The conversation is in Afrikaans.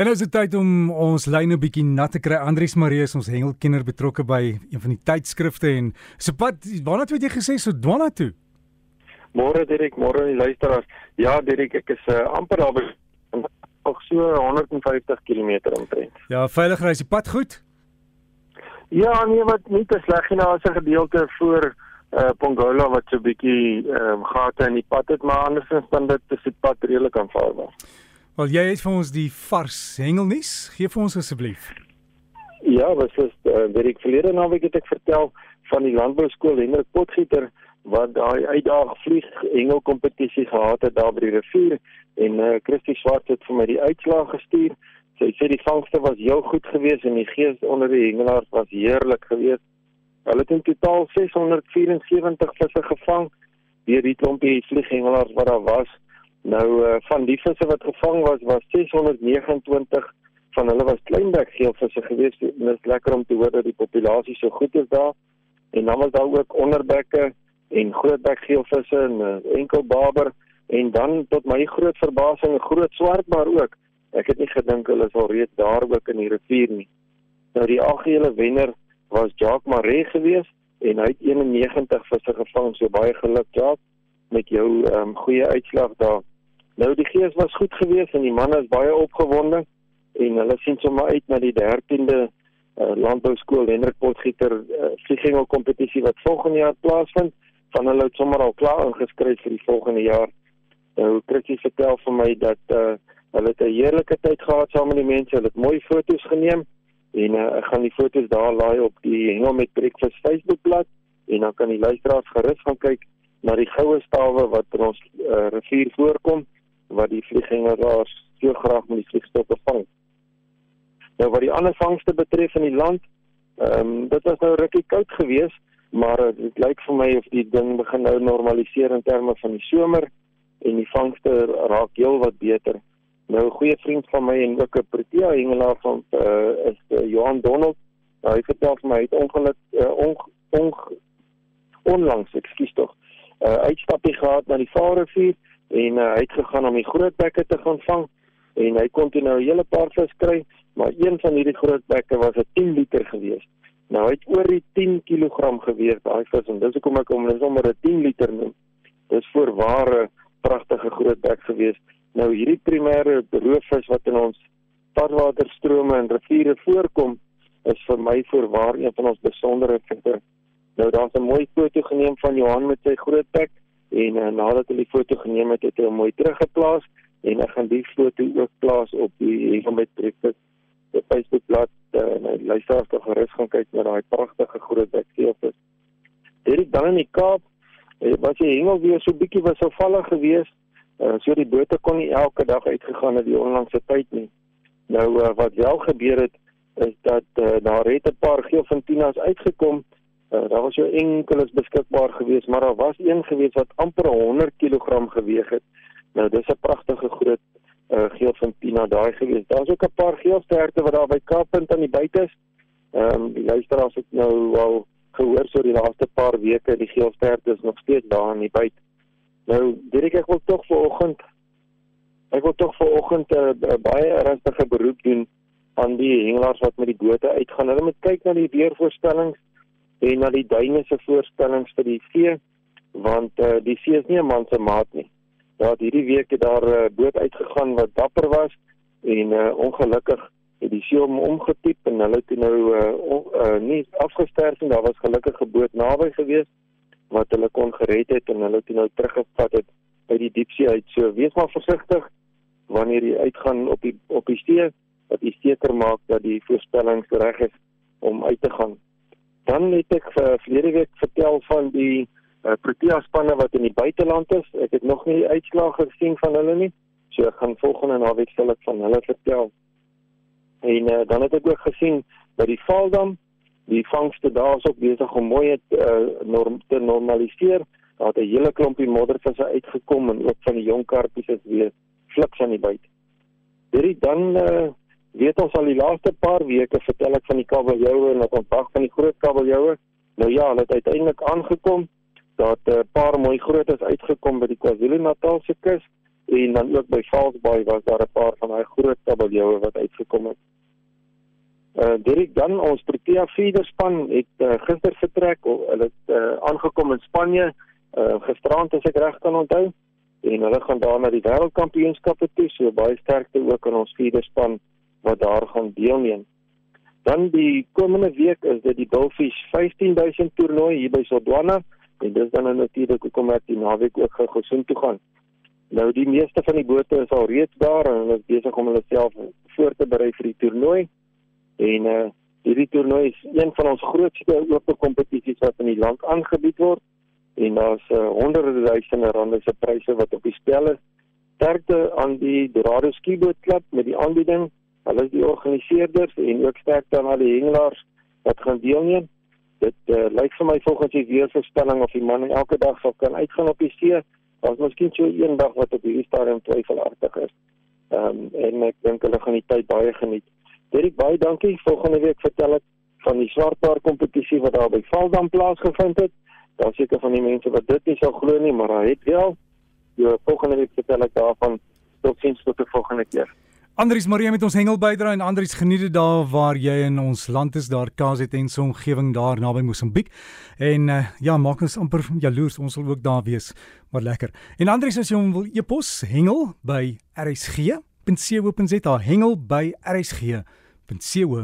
En nou is dit tyd om ons lyne 'n bietjie nat te kry. Andrius Marie is ons hengelkenner betrokke by een van die tydskrifte en so pad waarna toe het jy gesê so Dwana toe? Môre Dirk, môre die luisteraars. Ja Dirk, ek is uh, amper daar by nog so 150 km omtrent. Ja, veilig ry die pad goed? Ja, nee, wat nie te sleg nie, daar is 'n gedeelte voor uh Pongola wat so 'n bietjie ehm um, gate in die pad het, maar andersins dan dit is die pad redelik aanvaarbaar. Wel jy het vir ons die vars hengelnuus. Gee vir ons asseblief. Ja, wat is uh, weet ek verlede naweek het ek vertel van die landbouskool Hendrik Potgieter wat daai uitdaag vlieg hengelkompetisie gehad het daar by die rivier en uh, Christie Swart het vir my die uitslae gestuur. Sy sê die vangste was heel goed geweest en die gees onder die hengelaars was heerlik geweest. Hulle het in totaal 674 visse gevang deur die klompie vlieghengelaars wat daar was. Nou uh, van die visse wat gevang was was 629 van hulle was kleinbek geelvisse gewees. Dit is lekker om te hoor dat die populasie so goed is daar. En dan was daar ook onderbekke en grootbek geelvisse en uh, enkel baber en dan tot my groot verbasing 'n groot swartbaar ook. Ek het nie gedink hulle sal reeds daar ook in die rivier nie. Nou die algehele wenner was Jacques Maree geweest en hy het 91 visse gevang. So baie geluk Jacques met jou um, goeie uitslag daar. Nou die gees was goed geweest en die manne is baie opgewonde en hulle sien sommer uit na die 13de uh, eh, landbouskool Hendrik Potgieter uh, vliegengel kompetisie wat volgende jaar plaasvind. Van hulle het sommer al klaar ingeskryf vir die volgende jaar. Nou Christie vertel vir my dat uh, hulle 'n heerlike tyd gehad saam met die mense. Hulle het mooi foto's geneem en uh, ek gaan die foto's daar laai op die Hengel met Breakfast Facebookblad en dan kan die luisteraars gerus gaan kyk na die goue stawe wat in ons uh, rivier voorkom wat die vliegengelaars so graag met die vliegstokke vang. Nou wat die ander vangste betref in die land, ehm um, dit was nou rukkie koud geweest, maar dit lyk vir my of die ding begin nou normaliseer in terme van die somer en die vangste raak heel wat beter. Nou 'n goeie vriend van my en ook 'n Protea hengelaar van uh, is uh, Johan Donald. Nou, hy vertel vir my hy het ongeluk uh, on, on, onlangs, ekskuus tog, 'n uh, uitstapie gehad na die Vaalrivier en uh, hy het gegaan om die groot bekke te gaan vang en hy kon toe nou 'n hele paar vis kry, maar een van hierdie groot bekke was 'n 10 liter gewees. Nou hy het oor die 10 kg geweeg daai vis en dis hoekom ek hom net sommer 'n 10 liter noem. Dis voorware pragtige groot bek gewees. Nou hierdie primêre roofvis wat in ons padwaterstrome en riviere voorkom, is vir my voorwaar een van ons besondere visse. Nou daar's 'n mooi foto geneem van Johan met sy groot bek en uh, nadat hy die foto geneem het, het hy hom mooi teruggeplaas en ek gaan die foto ook plaas op die Evenbyt Breakfast die Facebook bladsy uh, en hy luister as jy gerus gaan kyk na daai pragtige groot. Dit is dan in die Kaap wat jy hengel weer so bietjie was so vallig geweest. Uh, so die bote kon nie elke dag uitgegaan het die onlangse tyd nie. Nou uh, wat wel gebeur het is dat uh, daar het 'n paar geelfintinas uitgekom Uh, daar was so enkeles beskikbaar geweest, maar daar was een geweest wat amper 100 kg geweg het. Nou dis 'n pragtige groot uh, geel van Pina daai geweest. Daar's ook 'n paar geelsterte wat daar by Kaappunt aan die buite is. Ehm um, die luisteraars het nou al gehoor so die laaste paar weke die geelsterte is nog steeds daar aan die buite. Nou direk ek wil tog vanoggend ek wil tog vanoggend 'n uh, uh, baie ernstige beroep doen aan die hengelaars wat met die bote uitgaan. Hulle moet kyk na die weervoorstellings en na die duine se voorstellings vir die see want uh, die see is nie 'n man se maat nie. Daar het hierdie week het daar 'n uh, boot uitgegaan wat dapper was en uh, ongelukkig het die see hom omgetiep en hulle het nou uh, on, uh, nie afgesterf en daar was gelukkig 'n boot naby gewees wat hulle kon gered het en hulle het nou teruggevat het uit die diepsee uit. So wees maar versigtig wanneer jy uitgaan op die op die see dat jy seker maak dat die voorstellings reg is om uit te gaan. Dan het ek uh, verlede week vertel van die uh, Protea spanne wat in die buiteland is. Ek het nog nie die uitslae gesien van hulle nie. So ek gaan volgende naweek sal ek van hulle vertel. En uh, dan het ek ook gesien dat die Valdam, die vangste daar is ook besig om mooi het uh, norm te normaliseer. Daar het 'n hele klompie moddervisse uitgekom en ook van die jong karpies is weer fliks aan die byt. Hierdie dan uh, weet ons al die laaste paar weke vertel ek van die kabeljoue en dat ons wag van die groot kabeljoue. Nou ja, hulle het uiteindelik aangekom. Dat 'n uh, paar mooi grootes uitgekom by die KwaZulu-Natalse kus en dan ook by Valsbaai was daar 'n paar van daai groot kabeljoue wat uitgekom het. Uh Derek dan ons Protea feederspan het uh, gister vertrek. Hulle het uh, aangekom in Spanje uh gisterand as ek reg kan onthou en hulle gaan daar na die wêreldkampioenskappe toe. So baie sterkte ook aan ons feederspan wat daar gaan deelneem. Dan die komende week is dit die Bullfish 15000 toernooi hier by Sodwana en dis dan natuurlik hoekom ek die naweek ook gou gesoen toe gaan. Nou die meeste van die bote is al reeds daar en hulle is besig om hulle self voor te berei vir die toernooi. En uh hierdie toernooi is een van ons grootste oop kompetisies wat in die land aangebied word en daar's uh, honderde duisende rande se pryse wat op die spel is. Sterkte aan die Dorado Skiboot Klub met die aanbieding. Hulle is die organiseerders en ook sterkte aan al die hengelaars wat gaan deelneem. Dit uh, lyk vir my volgens die weervoorspelling of die man elke dag sal kan uitgaan op die see. Daar's miskien so een dag wat op hierdie stadium twyfelagtig is. Ehm um, en ek dink hulle gaan die tyd baie geniet. Derek baie dankie. Volgende week vertel ek van die swartpaar kompetisie wat daar by Valdam plaasgevind het. Daar seker van die mense wat dit nie sou glo nie, maar hy het wel. Ja, volgende week vertel ek daarvan. Totsiens tot die volgende keer. Andries Marie met ons hengel bydra en Andries geniet dit daar waar jy in ons land is daar KZN se omgewing daar naby Mosambiek. En uh, ja, maak ons amper jaloers, ons sal ook daar wees. Maar lekker. En Andries as jy hom wil e-pos hengel by rsg.co.za hengel by rsg.co.za